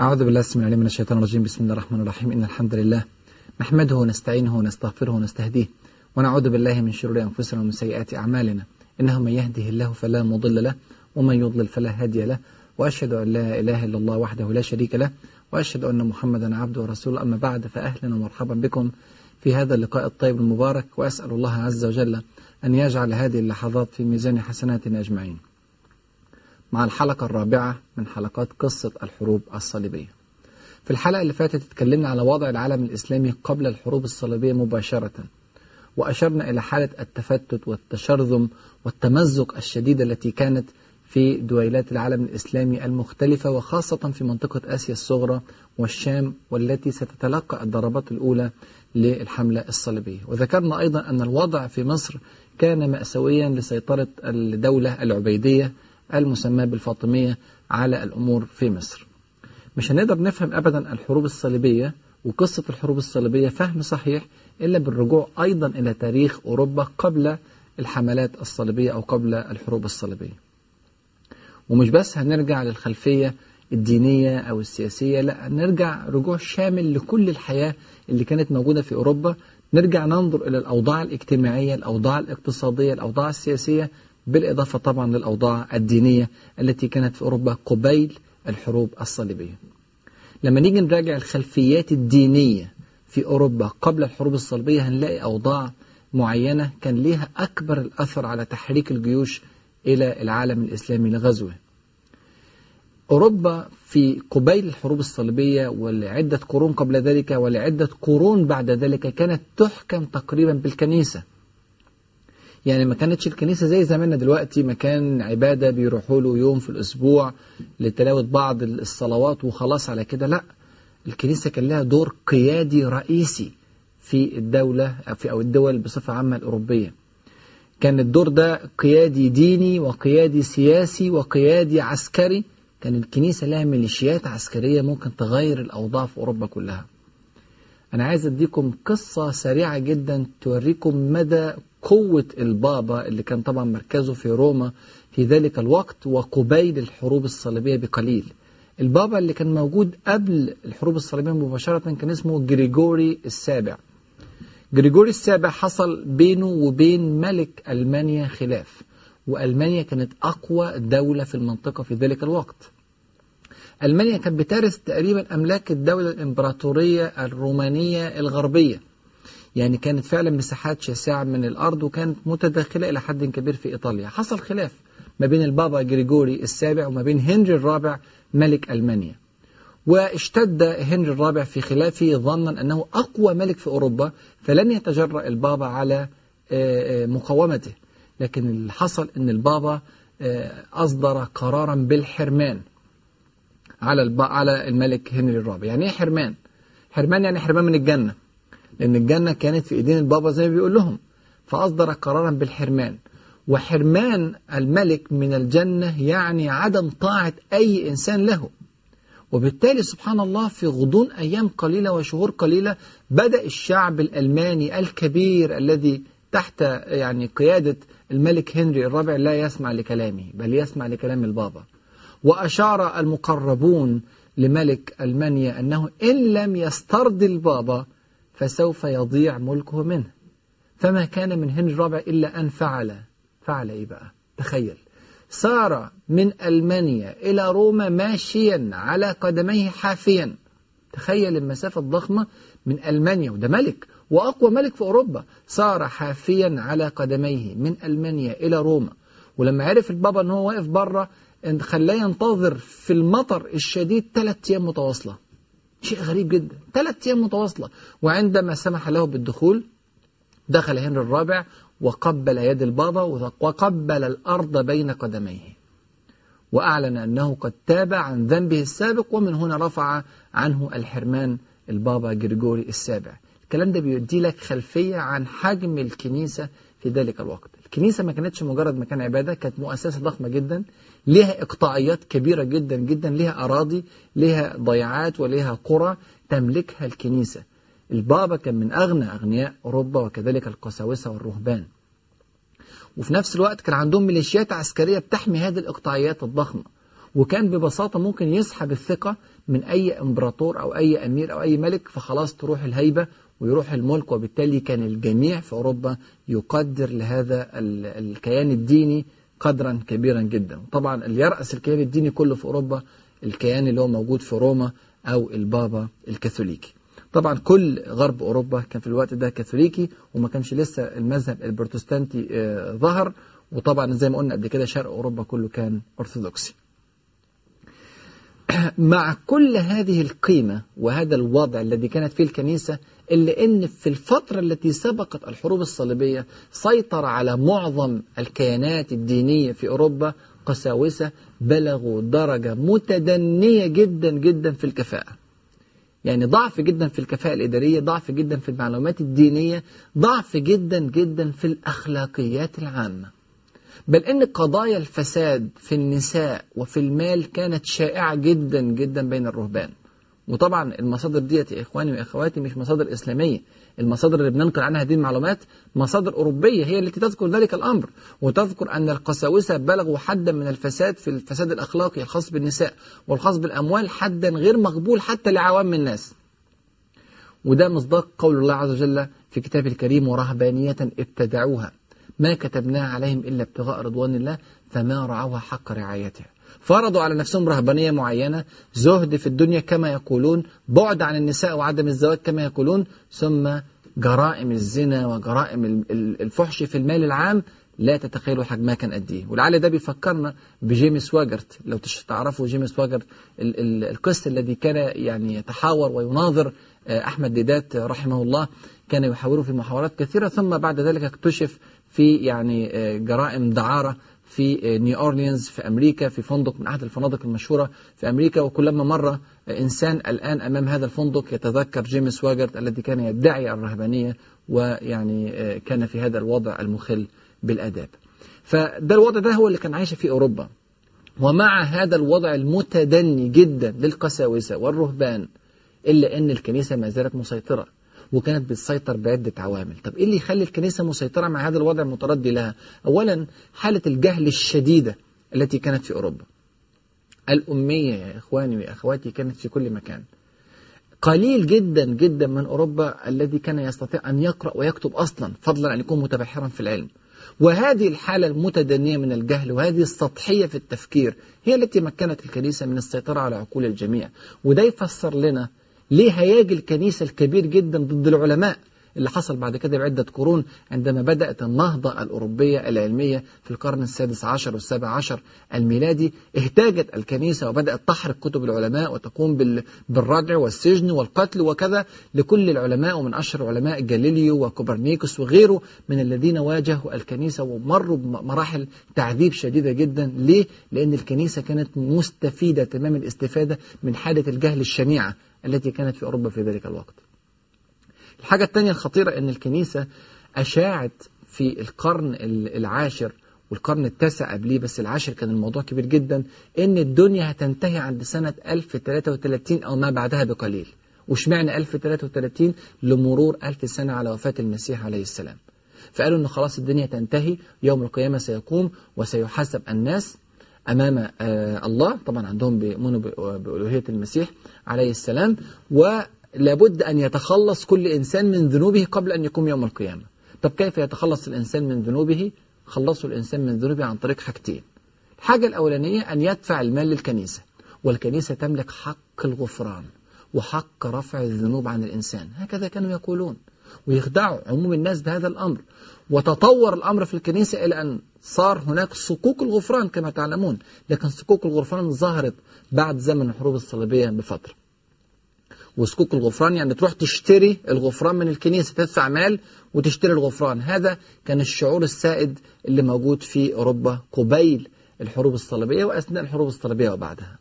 أعوذ بالله السميع العليم من الشيطان الرجيم. بسم الله الرحمن الرحيم. إن الحمد لله نحمده ونستعينه ونستغفره ونستهديه ونعوذ بالله من شرور أنفسنا ومن سيئات أعمالنا. إنه من يهده الله فلا مضل له ومن يضلل فلا هادي له. وأشهد أن لا إله إلا الله وحده لا شريك له. وأشهد أن محمدا عبده ورسوله. أما بعد فأهلا ومرحبا بكم في هذا اللقاء الطيب المبارك. وأسأل الله عز وجل أن يجعل هذه اللحظات في ميزان حسناتنا أجمعين. مع الحلقة الرابعة من حلقات قصة الحروب الصليبية. في الحلقة اللي فاتت اتكلمنا على وضع العالم الإسلامي قبل الحروب الصليبية مباشرة وأشرنا إلى حالة التفتت والتشرذم والتمزق الشديدة التي كانت في دويلات العالم الإسلامي المختلفة وخاصة في منطقة آسيا الصغرى والشام والتي ستتلقى الضربات الأولى للحملة الصليبية. وذكرنا أيضا أن الوضع في مصر كان مأساويا لسيطرة الدولة العبيدية المسماة بالفاطمية على الأمور في مصر. مش هنقدر نفهم أبدا الحروب الصليبية وقصة الحروب الصليبية فهم صحيح إلا بالرجوع أيضا إلى تاريخ أوروبا قبل الحملات الصليبية أو قبل الحروب الصليبية. ومش بس هنرجع للخلفية الدينية أو السياسية لا نرجع رجوع شامل لكل الحياة اللي كانت موجودة في أوروبا. نرجع ننظر إلى الأوضاع الاجتماعية الأوضاع الاقتصادية الأوضاع السياسية بالإضافة طبعا للأوضاع الدينية التي كانت في أوروبا قبيل الحروب الصليبية. لما نيجي نراجع الخلفيات الدينية في أوروبا قبل الحروب الصليبية هنلاقي أوضاع معينة كان لها أكبر الأثر على تحريك الجيوش إلى العالم الإسلامي لغزوة. أوروبا في قبيل الحروب الصليبية ولعدة قرون قبل ذلك ولعدة قرون بعد ذلك كانت تحكم تقريبا بالكنيسة. يعني ما كانتش الكنيسة زي زماننا دلوقتي مكان عبادة بيروحوا له يوم في الأسبوع لتلاوة بعض الصلوات وخلاص على كده لا. الكنيسة كان لها دور قيادي رئيسي في الدولة في أو الدول بصفة عامة الأوروبية. كان الدور ده قيادي ديني وقيادي سياسي وقيادي عسكري. كان الكنيسة لها ميليشيات عسكرية ممكن تغير الأوضاع في أوروبا كلها. أنا عايز أديكم قصة سريعة جدا توريكم مدى قوة البابا اللي كان طبعا مركزه في روما في ذلك الوقت وقبيل الحروب الصليبية بقليل. البابا اللي كان موجود قبل الحروب الصليبية مباشرة كان اسمه جريجوري السابع. جريجوري السابع حصل بينه وبين ملك ألمانيا خلاف وألمانيا كانت أقوى دولة في المنطقة في ذلك الوقت. ألمانيا كانت بترث تقريبا أملاك الدولة الإمبراطورية الرومانية الغربية. يعني كانت فعلا مساحات شاسعة من الأرض وكانت متداخلة إلى حد كبير في إيطاليا. حصل خلاف ما بين البابا جريجوري السابع وما بين هنري الرابع ملك ألمانيا. واشتد هنري الرابع في خلافه ظنا أنه أقوى ملك في أوروبا فلن يتجرأ البابا على مقاومته. لكن اللي حصل أن البابا أصدر قرارا بالحرمان. على على الملك هنري الرابع. يعني إيه حرمان؟ حرمان يعني حرمان من الجنة. لأن الجنة كانت في إيدين البابا زي ما بيقول لهم. فأصدر قرارا بالحرمان. وحرمان الملك من الجنة يعني عدم طاعة أي إنسان له. وبالتالي سبحان الله في غضون أيام قليلة وشهور قليلة بدأ الشعب الألماني الكبير الذي تحت يعني قيادة الملك هنري الرابع لا يسمع لكلامه بل يسمع لكلام البابا. وأشار المقربون لملك ألمانيا أنه إن لم يسترضي البابا فسوف يضيع ملكه منه. فما كان من هنري الرابع إلا أن فعل. فعل إيه بقى؟ تخيل. سار من ألمانيا إلى روما ماشيا على قدميه حافيا. تخيل المسافة الضخمة من ألمانيا وده ملك وأقوى ملك في أوروبا. سار حافيا على قدميه من ألمانيا إلى روما. ولما عرف البابا أنه واقف بره خلاه ينتظر في المطر الشديد ثلاث أيام متواصلة. شيء غريب جدا. ثلاث أيام متواصلة. وعندما سمح له بالدخول دخل هنري الرابع وقبل يد البابا وقبل الأرض بين قدميه. وأعلن أنه قد تاب عن ذنبه السابق ومن هنا رفع عنه الحرمان البابا جريجوري السابع. الكلام ده بيدي لك خلفية عن حجم الكنيسة في ذلك الوقت. الكنيسة ما كانتش مجرد مكان عبادة كانت مؤسسة ضخمة جدا لها إقطاعيات كبيرة جدا جدا لها أراضي لها ضيعات ولها قرى تملكها الكنيسة. البابا كان من أغنى أغنياء أوروبا وكذلك القساوسة والرهبان. وفي نفس الوقت كان عندهم ميليشيات عسكرية بتحمي هذه الإقطاعيات الضخمة. وكان ببساطة ممكن يسحب الثقة من أي إمبراطور أو أي أمير أو أي ملك فخلاص تروح الهيبة ويروح الملك وبالتالي كان الجميع في أوروبا يقدر لهذا الكيان الديني قدرا كبيرا جدا. طبعا اللي يرأس الكيان الديني كله في أوروبا الكيان اللي هو موجود في روما أو البابا الكاثوليكي. طبعا كل غرب أوروبا كان في الوقت ده كاثوليكي وما كانش لسه المذهب البروتستانتي آه، ظهر. وطبعا زي ما قلنا قبل كده شرق أوروبا كله كان أرثوذكسي. مع كل هذه القيمة وهذا الوضع الذي كانت فيه الكنيسة إلا أن في الفترة التي سبقت الحروب الصليبية سيطر على معظم الكيانات الدينية في أوروبا قساوسة بلغوا درجة متدنية جدا جدا في الكفاءة. يعني ضعف جدا في الكفاءة الإدارية ضعف جدا في المعلومات الدينية ضعف جدا جدا في الأخلاقيات العامة. بل إن قضايا الفساد في النساء وفي المال كانت شائعة جدا جدا بين الرهبان. وطبعا المصادر ديت يا إخواني وأخواتي مش مصادر إسلامية. المصادر اللي بننقل عنها هذه المعلومات مصادر أوروبية هي التي تذكر ذلك الأمر. وتذكر أن القساوسة بلغوا حدا من الفساد في الفساد الأخلاقي الخاص بالنساء والخاص بالأموال حدا غير مقبول حتى لعوام الناس. وده مصداق قول الله عز وجل في كتابه الكريم ورهبانية ابتدعوها ما كتبناها عليهم إلا ابتغاء رضوان الله فما رعوها حق رعايتها. فرضوا على نفسهم رهبانية معينة زهد في الدنيا كما يقولون بعد عن النساء وعدم الزواج كما يقولون ثم جرائم الزنا وجرائم الفحش في المال العام لا تتخيلوا حجمها كان قد إيه. ولعل ده بيفكرنا بجيمي سواجارت. لو تعرفوا جيمي سواجارت القس الذي كان يعني يتحاور ويناظر آه، أحمد ديدات رحمه الله كان يحاوره في محاورات كثيرة ثم بعد ذلك اكتشف في يعني آه، جرائم دعارة في آه، نيو أورلينز في أمريكا في فندق من أحد الفنادق المشهورة في أمريكا. وكلما مر آه، إنسان الآن أمام هذا الفندق يتذكر جيمي سواجارت الذي كان يدعي الرهبانية ويعني كان في هذا الوضع المخل بالآداب. فده الوضع ده هو اللي كان عايش في أوروبا. ومع هذا الوضع المتدني جدا للقساوسة والرهبان إلا أن الكنيسة ما زالت مسيطرة. وكانت بتسيطر بعدة عوامل. طب إيه اللي يخلي الكنيسة مسيطرة مع هذا الوضع المتردي لها؟ أولا حالة الجهل الشديدة التي كانت في أوروبا. الأمية يا إخواني وأخواتي كانت في كل مكان. قليل جدا جدا من أوروبا الذي كان يستطيع أن يقرأ ويكتب أصلا فضلا أن يكون متبحرا في العلم. وهذه الحالة المتدنية من الجهل وهذه السطحية في التفكير هي التي مكنت الكنيسة من السيطرة على عقول الجميع. وده يفسر لنا ليه هياجي الكنيسة الكبير جدا ضد العلماء؟ اللي حصل بعد كده بعدة قرون عندما بدأت النهضة الأوروبية العلمية في القرن السادس عشر والسابع عشر الميلادي اهتاجت الكنيسة وبدأت تحرق كتب العلماء وتقوم بالردع والسجن والقتل وكذا لكل العلماء ومن أشهر علماء جاليليو وكوبرنيكوس وغيره من الذين واجهوا الكنيسة ومروا بمراحل تعذيب شديدة جدا ليه؟ لأن الكنيسة كانت مستفيدة تمام الاستفادة من حالة الجهل الشنيعة التي كانت في أوروبا في ذلك الوقت الحاجة الثانية الخطيرة أن الكنيسة أشاعت في القرن العاشر والقرن التاسع قبليه بس العاشر كان الموضوع كبير جدا إن الدنيا هتنتهي عند سنة 1033 أو ما بعدها بقليل. واشمعنى 1033 لمرور 1000 سنة على وفاة المسيح عليه السلام. فقالوا إن خلاص الدنيا تنتهي يوم القيامة سيقوم وسيحاسب الناس أمام آه، الله طبعا عندهم بيؤمنوا بألوهية المسيح عليه السلام ولابد أن يتخلص كل إنسان من ذنوبه قبل أن يقوم يوم القيامة. طب كيف يتخلص الإنسان من ذنوبه؟ خلصوا الإنسان من ذنوبه عن طريق حاجتين. الحاجة الأولانية أن يدفع المال للكنيسة والكنيسة تملك حق الغفران وحق رفع الذنوب عن الإنسان. هكذا كانوا يقولون ويخدعوا عموم الناس بهذا الأمر. وتطور الأمر في الكنيسة إلى أن صار هناك صكوك الغفران كما تعلمون. لكن صكوك الغفران ظهرت بعد زمن الحروب الصليبية بفترة. وصكوك الغفران يعني تروح تشتري الغفران من الكنيسة تدفع مال وتشتري الغفران. هذا كان الشعور السائد اللي موجود في أوروبا قبيل الحروب الصليبية وأثناء الحروب الصليبية وبعدها.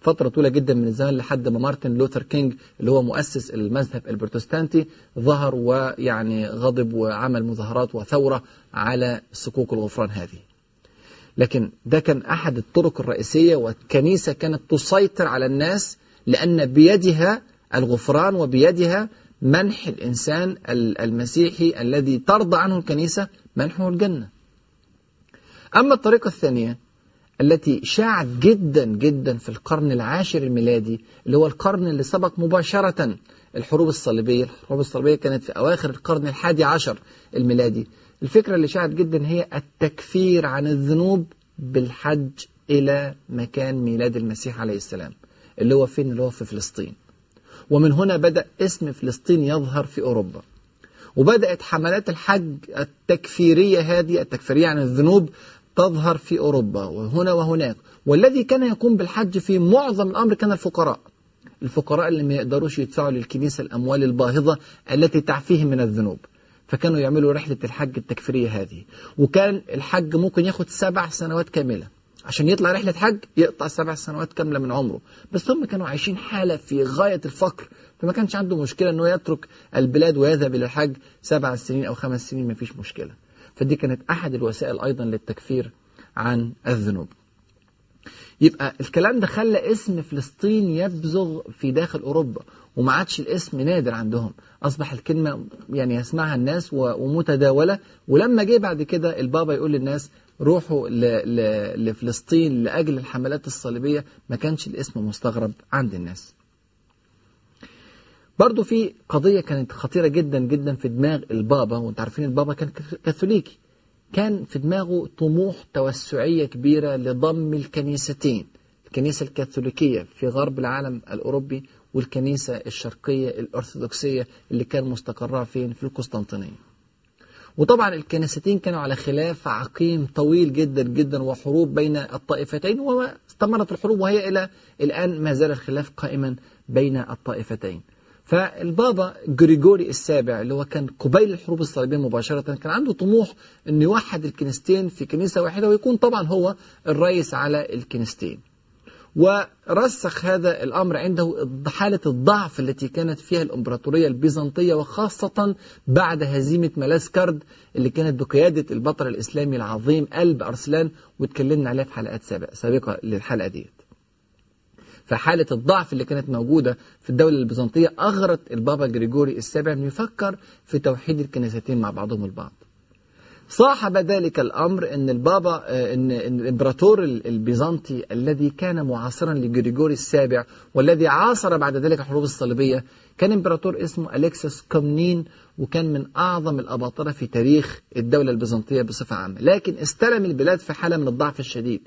فترة طويلة جدا من الزمن لحد ما مارتن لوثر كينج اللي هو مؤسس المذهب البروتستانتي ظهر ويعني غضب وعمل مظاهرات وثورة على صكوك الغفران هذه. لكن ده كان أحد الطرق الرئيسية والكنيسة كانت تسيطر على الناس لأن بيدها الغفران وبيدها منح الإنسان المسيحي الذي ترضى عنه الكنيسة منحه الجنة. أما الطريقة الثانية التي شاعت جدا جدا في القرن العاشر الميلادي اللي هو القرن اللي سبق مباشرة الحروب الصليبية الحروب الصليبية كانت في أواخر القرن الحادي عشر الميلادي. الفكرة اللي شاعت جدا هي التكفير عن الذنوب بالحج إلى مكان ميلاد المسيح عليه السلام اللي هو فين؟ اللي هو في فلسطين. ومن هنا بدأ اسم فلسطين يظهر في أوروبا. وبدأت حملات الحج التكفيرية هذه التكفيرية عن الذنوب تظهر في أوروبا وهنا وهناك. والذي كان يقوم بالحج في معظم الأمر كان الفقراء. الفقراء اللي ما يقدروش يدفعوا للكنيسة الأموال الباهظة التي تعفيهم من الذنوب. فكانوا يعملوا رحلة الحج التكفيرية هذه. وكان الحج ممكن ياخد سبع سنوات كاملة. عشان يطلع رحلة حج يقطع سبع سنوات كاملة من عمره. بس هم كانوا عايشين حالة في غاية الفقر فما كانش عنده مشكلة أنه يترك البلاد ويذهب إلى الحج سبع سنين أو خمس سنين ما فيش مشكلة. فدي كانت أحد الوسائل أيضا للتكفير عن الذنوب. يبقى الكلام ده خلى اسم فلسطين يبزغ في داخل أوروبا. وما عادش الاسم نادر عندهم. أصبح الكلمة يعني يسمعها الناس ومتداولة. ولما جه بعد كده البابا يقول للناس روحوا لفلسطين لأجل الحملات الصليبية. ما كانش الاسم مستغرب عند الناس. برضو في قضية كانت خطيرة جدا جدا في دماغ البابا. وانت عارفين البابا كان كاثوليكي. كان في دماغه طموح توسعية كبيرة لضم الكنيستين. الكنيسة الكاثوليكية في غرب العالم الأوروبي والكنيسة الشرقية الأرثوذكسية اللي كان مستقرها فين؟ في القسطنطينية. وطبعا الكنيستين كانوا على خلاف عقيم طويل جدا جدا وحروب بين الطائفتين واستمرت الحروب وهي إلى الآن ما زال الخلاف قائما بين الطائفتين. فالبابا جريجوري السابع اللي هو كان قبيل الحروب الصليبية مباشرة كان عنده طموح أن يوحد الكنيستين في كنيسة واحدة ويكون طبعا هو الرئيس على الكنيستين. ورسخ هذا الأمر عنده حالة الضعف التي كانت فيها الإمبراطورية البيزنطية وخاصة بعد هزيمة ملاسكرد اللي كانت بقيادة البطل الإسلامي العظيم قلب أرسلان واتكلمنا عليها في حلقات سابقة للحلقة ديت فحالة الضعف اللي كانت موجودة في الدولة البيزنطية أغرت البابا جريجوري السابع أن يفكر في توحيد الكنيستين مع بعضهم البعض. صاحب ذلك الأمر أن البابا أن الإمبراطور البيزنطي الذي كان معاصرا لجريجوري السابع والذي عاصر بعد ذلك الحروب الصليبية كان إمبراطور اسمه أليكسيوس كومنين وكان من أعظم الأباطرة في تاريخ الدولة البيزنطية بصفة عامة. لكن استلم البلاد في حالة من الضعف الشديد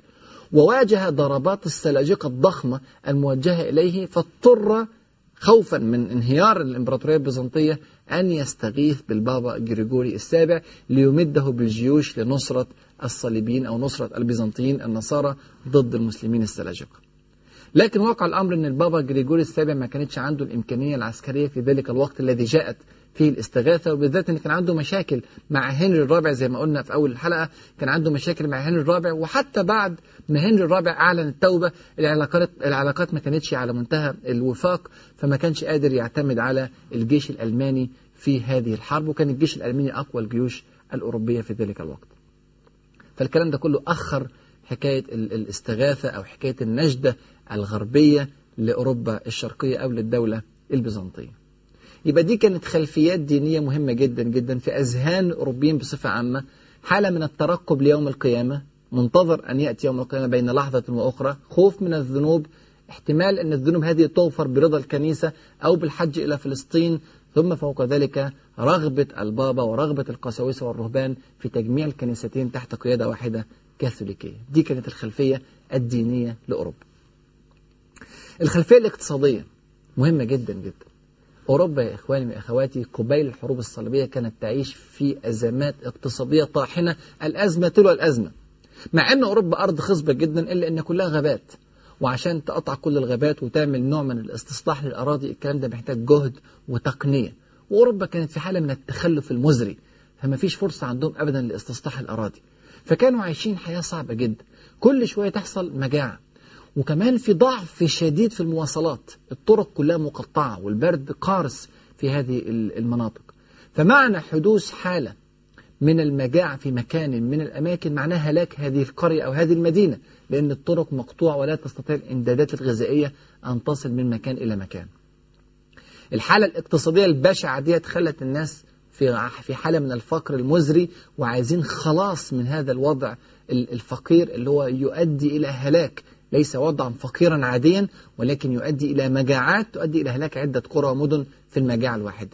وواجه ضربات السلاجقة الضخمة الموجهة إليه فاضطر خوفا من انهيار الإمبراطورية البيزنطية أن يستغيث بالبابا جريجوري السابع ليمده بالجيوش لنصرة الصليبيين أو نصرة البيزنطيين النصارى ضد المسلمين السلاجقة لكن واقع الأمر أن البابا جريجوري السابع ما كانتش عنده الإمكانية العسكرية في ذلك الوقت الذي جاءت فيه الاستغاثة وبالذات أن كان عنده مشاكل مع هنري الرابع زي ما قلنا في أول الحلقة كان عنده مشاكل مع هنري الرابع وحتى بعد ما هنري الرابع أعلن التوبة العلاقات العلاقات ما كانتش على منتهى الوفاق فما كانش قادر يعتمد على الجيش الألماني في هذه الحرب وكان الجيش الألماني أقوى الجيوش الأوروبية في ذلك الوقت. فالكلام ده كله أخر حكاية الاستغاثة أو حكاية النجدة الغربية لأوروبا الشرقية أو للدولة البيزنطية. يبقى دي كانت خلفيات دينية مهمة جدا جدا في أذهان الأوروبيين بصفة عامة. حالة من الترقب ليوم القيامة منتظر أن يأتي يوم القيامة بين لحظة وأخرى خوف من الذنوب احتمال أن الذنوب هذه تغفر برضا الكنيسة أو بالحج إلى فلسطين ثم فوق ذلك رغبة البابا ورغبة القساوسة والرهبان في تجميع الكنيستين تحت قيادة واحدة كاثوليكية. دي كانت الخلفية الدينية لأوروبا. الخلفية الاقتصادية مهمة جدا جدا. أوروبا يا إخواني وأخواتي قبيل الحروب الصليبية كانت تعيش في أزمات اقتصادية طاحنة الأزمة تلو الأزمة. مع أن أوروبا أرض خصبة جدا إلا أن كلها غابات. وعشان تقطع كل الغابات وتعمل نوع من الاستصلاح للأراضي الكلام ده محتاج جهد وتقنية. وأوروبا كانت في حالة من التخلف المزري فما فيش فرصة عندهم أبدا لاستصلاح الأراضي. فكانوا عايشين حياة صعبة جدا. كل شوية تحصل مجاعة. وكمان في ضعف شديد في المواصلات. الطرق كلها مقطعة والبرد قارس في هذه المناطق. فمعنى حدوث حالة من المجاعة في مكان من الأماكن معناها هلاك هذه القرية أو هذه المدينة. لأن الطرق مقطوعة ولا تستطيع الإمدادات الغذائية أن تصل من مكان إلى مكان. الحالة الاقتصادية البشعة دي خلت الناس في في حالة من الفقر المزري وعايزين خلاص من هذا الوضع الفقير اللي هو يؤدي إلى هلاك. ليس وضعا فقيرا عاديا ولكن يؤدي إلى مجاعات تؤدي إلى هلاك عدة قرى ومدن في المجاعة الواحدة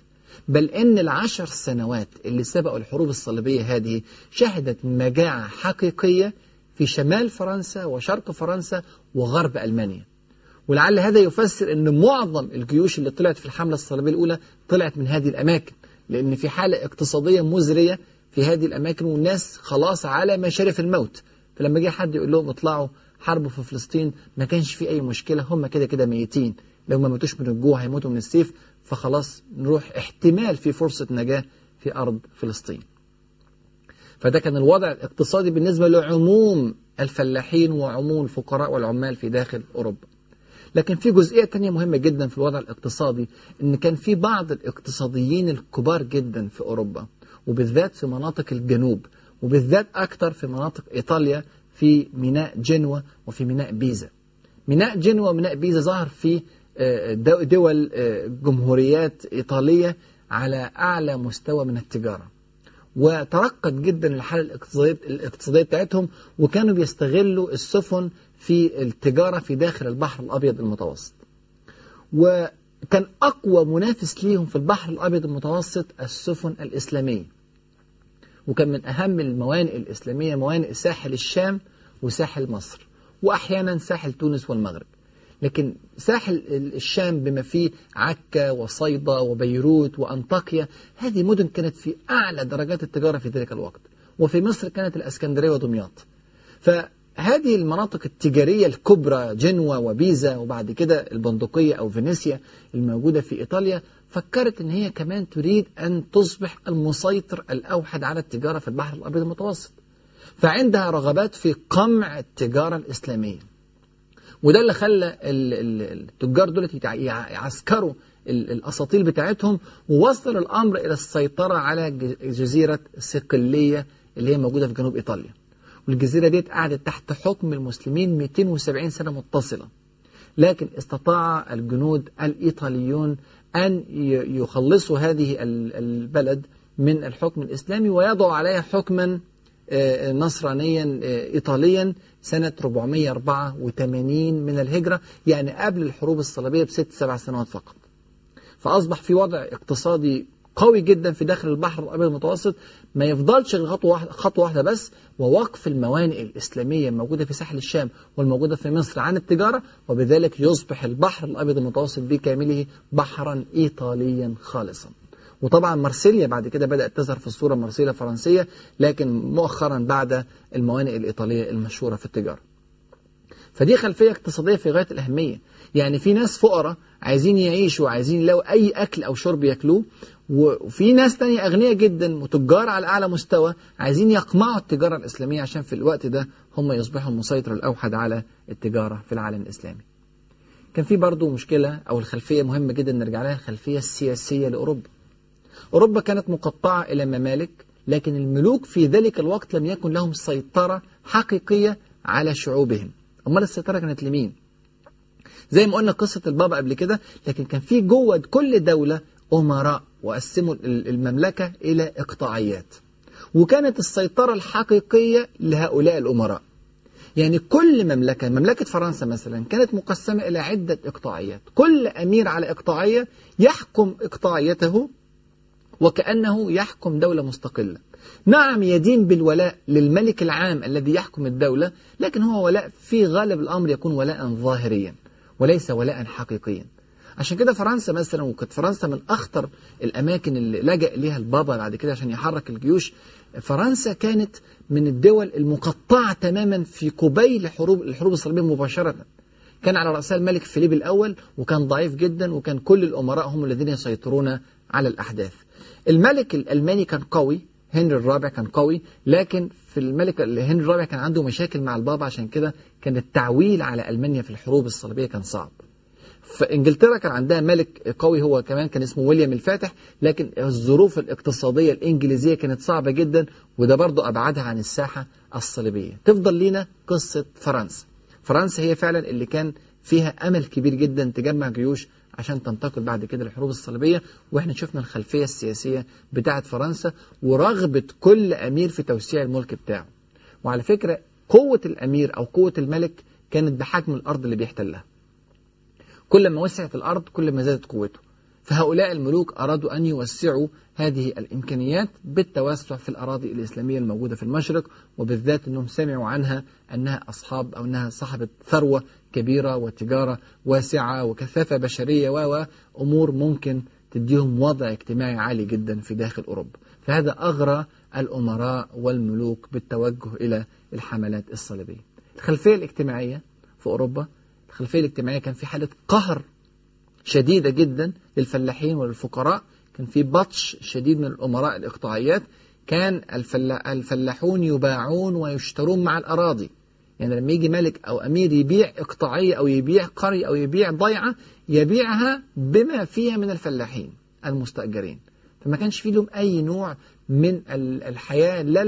بل إن العشر سنوات اللي سبقوا الحروب الصليبية هذه شهدت مجاعة حقيقية في شمال فرنسا وشرق فرنسا وغرب ألمانيا. ولعل هذا يفسر أن معظم الجيوش اللي طلعت في الحملة الصليبية الأولى طلعت من هذه الأماكن لأن في حالة اقتصادية مزرية في هذه الأماكن والناس خلاص على مشارف الموت. فلما جه حد يقول لهم اطلعوا حربوا في فلسطين ما كانش في أي مشكلة هم كده كده ميتين. لو ما ماتوش من الجوع هيموتوا من السيف فخلاص نروح احتمال في فرصة نجاة في أرض فلسطين. فده كان الوضع الاقتصادي بالنسبة لعموم الفلاحين وعموم الفقراء والعمال في داخل أوروبا. لكن في جزئية تانية مهمة جدا في الوضع الاقتصادي إن كان في بعض الاقتصاديين الكبار جدا في أوروبا وبالذات في مناطق الجنوب وبالذات أكثر في مناطق إيطاليا في ميناء جنوة وفي ميناء بيزا. ميناء جنوة وميناء بيزا ظهر في دول جمهوريات إيطالية على أعلى مستوى من التجارة. وترقت جدا الحالة الاقتصادية, بتاعتهم وكانوا بيستغلوا السفن في التجارة في داخل البحر الأبيض المتوسط. وكان أقوى منافس ليهم في البحر الأبيض المتوسط السفن الإسلامية. وكان من أهم الموانئ الإسلامية موانئ ساحل الشام وساحل مصر وأحيانا ساحل تونس والمغرب. لكن ساحل الشام بما فيه عكا وصيدا وبيروت وأنطاكيا هذه مدن كانت في أعلى درجات التجارة في ذلك الوقت وفي مصر كانت الأسكندرية ودمياط. فهذه المناطق التجارية الكبرى جنوة وبيزا وبعد كده البندقية أو فينيسيا الموجودة في إيطاليا فكرت أن هي كمان تريد أن تصبح المسيطر الأوحد على التجارة في البحر الأبيض المتوسط. فعندها رغبات في قمع التجارة الإسلامية. وده اللي خلى التجار دول يعسكروا الأساطيل بتاعتهم ووصل الأمر إلى السيطرة على جزيرة صقليه اللي هي موجودة في جنوب إيطاليا. والجزيرة دي قعدت تحت حكم المسلمين 270 سنة متصلة. لكن استطاع الجنود الإيطاليون أن يخلصوا هذه البلد من الحكم الإسلامي ويضعوا عليها حكما نصرانيا إيطاليا سنة 484 من الهجرة يعني قبل الحروب الصليبية بست سبع سنوات فقط. فأصبح في وضع اقتصادي قوي جدا في داخل البحر الأبيض المتوسط. ما يفضلش خطوة واحدة, خطوة واحدة بس ووقف الموانئ الإسلامية الموجودة في ساحل الشام والموجودة في مصر عن التجارة وبذلك يصبح البحر الأبيض المتوسط بكامله بحرا إيطاليا خالصا. وطبعا مارسيليا بعد كده بدأت تظهر في الصورة مارسيليا فرنسية لكن مؤخرا بعد الموانئ الإيطالية المشهورة في التجارة. فدي خلفية اقتصادية في غاية الأهمية. يعني في ناس فقراء عايزين يعيشوا وعايزين يلاقوا أي أكل أو شرب ياكلوه وفي ناس تانية أغنياء جدا وتجار على أعلى مستوى عايزين يقمعوا التجارة الإسلامية عشان في الوقت ده هم يصبحوا المسيطر الأوحد على التجارة في العالم الإسلامي. كان في برضو مشكلة أو الخلفية مهمة جدا نرجع لها الخلفية السياسية لأوروبا. أوروبا كانت مقطعة إلى ممالك لكن الملوك في ذلك الوقت لم يكن لهم سيطرة حقيقية على شعوبهم. أمال السيطرة كانت لمين؟ زي ما قلنا قصة البابا قبل كده لكن كان في جوة كل دولة أمراء وقسموا المملكة إلى إقطاعيات. وكانت السيطرة الحقيقية لهؤلاء الأمراء. يعني كل مملكة مملكة فرنسا مثلا كانت مقسمة إلى عدة إقطاعيات. كل أمير على إقطاعية يحكم إقطاعيته وكأنه يحكم دولة مستقلة. نعم يدين بالولاء للملك العام الذي يحكم الدولة لكن هو ولاء في غالب الأمر يكون ولاء ظاهريا وليس ولاء حقيقيا. عشان كده فرنسا مثلا وكانت فرنسا من أخطر الأماكن اللي لجأ إليها البابا بعد كده عشان يحرك الجيوش فرنسا كانت من الدول المقطعة تماما في قبيل حروب الحروب الصليبية مباشرة. كان على رأسها الملك فيليب الأول وكان ضعيف جدا وكان كل الأمراء هم الذين يسيطرون على الأحداث. الملك الألماني كان قوي هنري الرابع كان قوي لكن في الملك هنري الرابع كان عنده مشاكل مع البابا عشان كده كان التعويل على ألمانيا في الحروب الصليبية كان صعب. فإنجلترا كان عندها ملك قوي هو كمان كان اسمه ويليام الفاتح لكن الظروف الاقتصادية الإنجليزية كانت صعبة جدا وده برضو أبعدها عن الساحة الصليبية. تفضل لينا قصة فرنسا. فرنسا هي فعلا اللي كان فيها أمل كبير جدا تجمع جيوش عشان تنتقل بعد كده للحروب الصليبية وإحنا شفنا الخلفية السياسية بتاعة فرنسا ورغبة كل أمير في توسيع الملك بتاعه. وعلى فكرة قوة الأمير أو قوة الملك كانت بحجم الأرض اللي بيحتلها. كل ما وسعت الأرض كل ما زادت قوته. فهؤلاء الملوك أرادوا أن يوسعوا هذه الإمكانيات بالتوسع في الأراضي الإسلامية الموجودة في المشرق وبالذات أنهم سمعوا عنها أنها أصحاب أو أنها صاحبة ثروة كبيرة وتجارة واسعة وكثافة بشرية وأمور ممكن تديهم وضع اجتماعي عالي جدا في داخل أوروبا. فهذا أغرى الأمراء والملوك بالتوجه إلى الحملات الصليبية. الخلفية الاجتماعية في أوروبا الخلفية الاجتماعية كان في حالة قهر شديدة جدا للفلاحين وللفقراء كان في بطش شديد من الأمراء الإقطاعيات. كان الفلاحون يباعون ويشترون مع الأراضي. يعني لما يجي ملك أو أمير يبيع إقطاعية أو يبيع قرية أو يبيع ضيعة يبيعها بما فيها من الفلاحين المستأجرين. فما كانش في لهم أي نوع من الحياة لا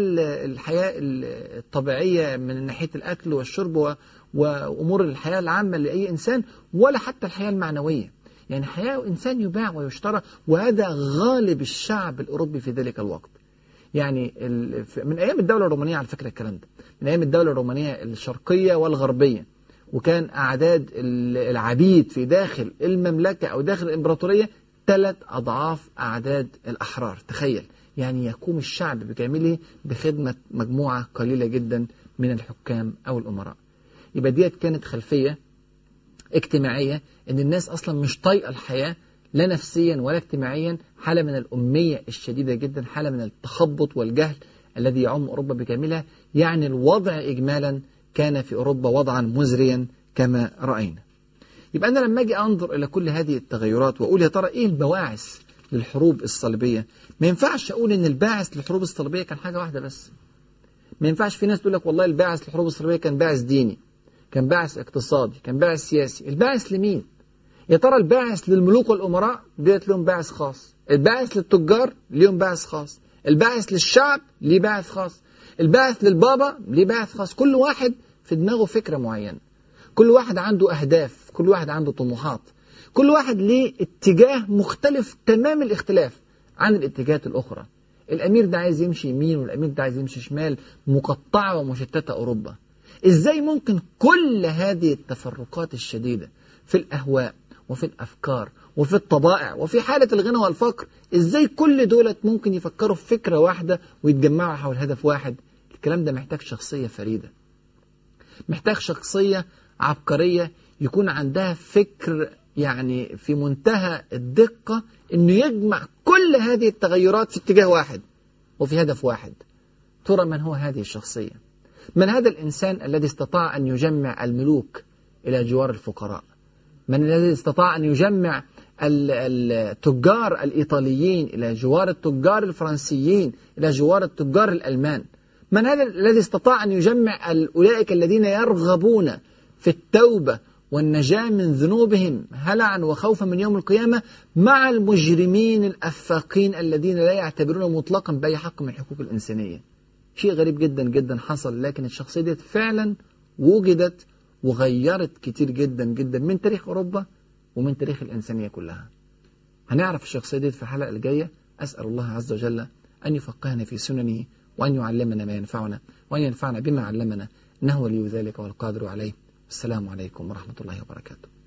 الحياة الطبيعية من ناحية الأكل والشرب وأمور الحياة العامة لأي إنسان ولا حتى الحياة المعنوية. يعني حياة إنسان يباع ويشترى وهذا غالب الشعب الأوروبي في ذلك الوقت. يعني من أيام الدولة الرومانية على فكرة الكلام ده. من أيام الدولة الرومانية الشرقية والغربية. وكان أعداد العبيد في داخل المملكة أو داخل الإمبراطورية ثلاث أضعاف أعداد الأحرار. تخيل. يعني يقوم الشعب بكامله بخدمة مجموعة قليلة جدا من الحكام أو الأمراء. يبقى ديت كانت خلفية اجتماعية إن الناس أصلا مش طايقة الحياة لا نفسيا ولا اجتماعيا حالة من الأمية الشديدة جدا حالة من التخبط والجهل الذي يعم أوروبا بكاملها. يعني الوضع إجمالا كان في أوروبا وضعا مزريا كما رأينا. يبقى أنا لما أجي أنظر إلى كل هذه التغيرات وأقول يا ترى إيه البواعث للحروب الصليبية؟ ما ينفعش أقول إن الباعث للحروب الصليبية كان حاجة واحدة بس. ما ينفعش في ناس تقول لك والله الباعث للحروب الصليبية كان باعث ديني. كان باعث اقتصادي كان باعث سياسي. الباعث لمين؟ يا ترى الباعث للملوك والأمراء؟ ديت لهم باعث خاص. الباعث للتجار؟ ليهم باعث خاص. الباعث للشعب؟ ليه باعث خاص. الباعث للبابا؟ ليه باعث خاص. كل واحد في دماغه فكرة معينة. كل واحد عنده أهداف. كل واحد عنده طموحات. كل واحد ليه اتجاه مختلف تمام الاختلاف عن الاتجاهات الأخرى. الأمير ده عايز يمشي يمين والأمير ده عايز يمشي شمال مقطعة ومشتتة أوروبا. إزاي ممكن كل هذه التفرقات الشديدة في الأهواء وفي الأفكار وفي الطبائع وفي حالة الغنى والفقر إزاي كل دولة ممكن يفكروا في فكرة واحدة ويتجمعوا حول هدف واحد؟ الكلام ده محتاج شخصية فريدة. محتاج شخصية عبقرية يكون عندها فكر يعني في منتهى الدقة إنه يجمع كل هذه التغيرات في اتجاه واحد وفي هدف واحد. ترى من هو هذه الشخصية؟ من هذا الإنسان الذي استطاع أن يجمع الملوك إلى جوار الفقراء؟ من الذي استطاع أن يجمع التجار الإيطاليين إلى جوار التجار الفرنسيين إلى جوار التجار الألمان؟ من هذا الذي استطاع أن يجمع أولئك الذين يرغبون في التوبة والنجاة من ذنوبهم هلعا وخوفا من يوم القيامة مع المجرمين الأفاقين الذين لا يعتبرون مطلقا بأي حق من حقوق الإنسانية؟ شيء غريب جدا جدا حصل لكن الشخصية دي فعلا وجدت وغيرت كتير جدا جدا من تاريخ أوروبا ومن تاريخ الإنسانية كلها. هنعرف الشخصية دي في الحلقة الجاية. أسأل الله عز وجل أن يفقهنا في سننه وأن يعلمنا ما ينفعنا وأن ينفعنا بما علمنا. إنه ولي ذلك والقادر عليه. السلام عليكم ورحمة الله وبركاته.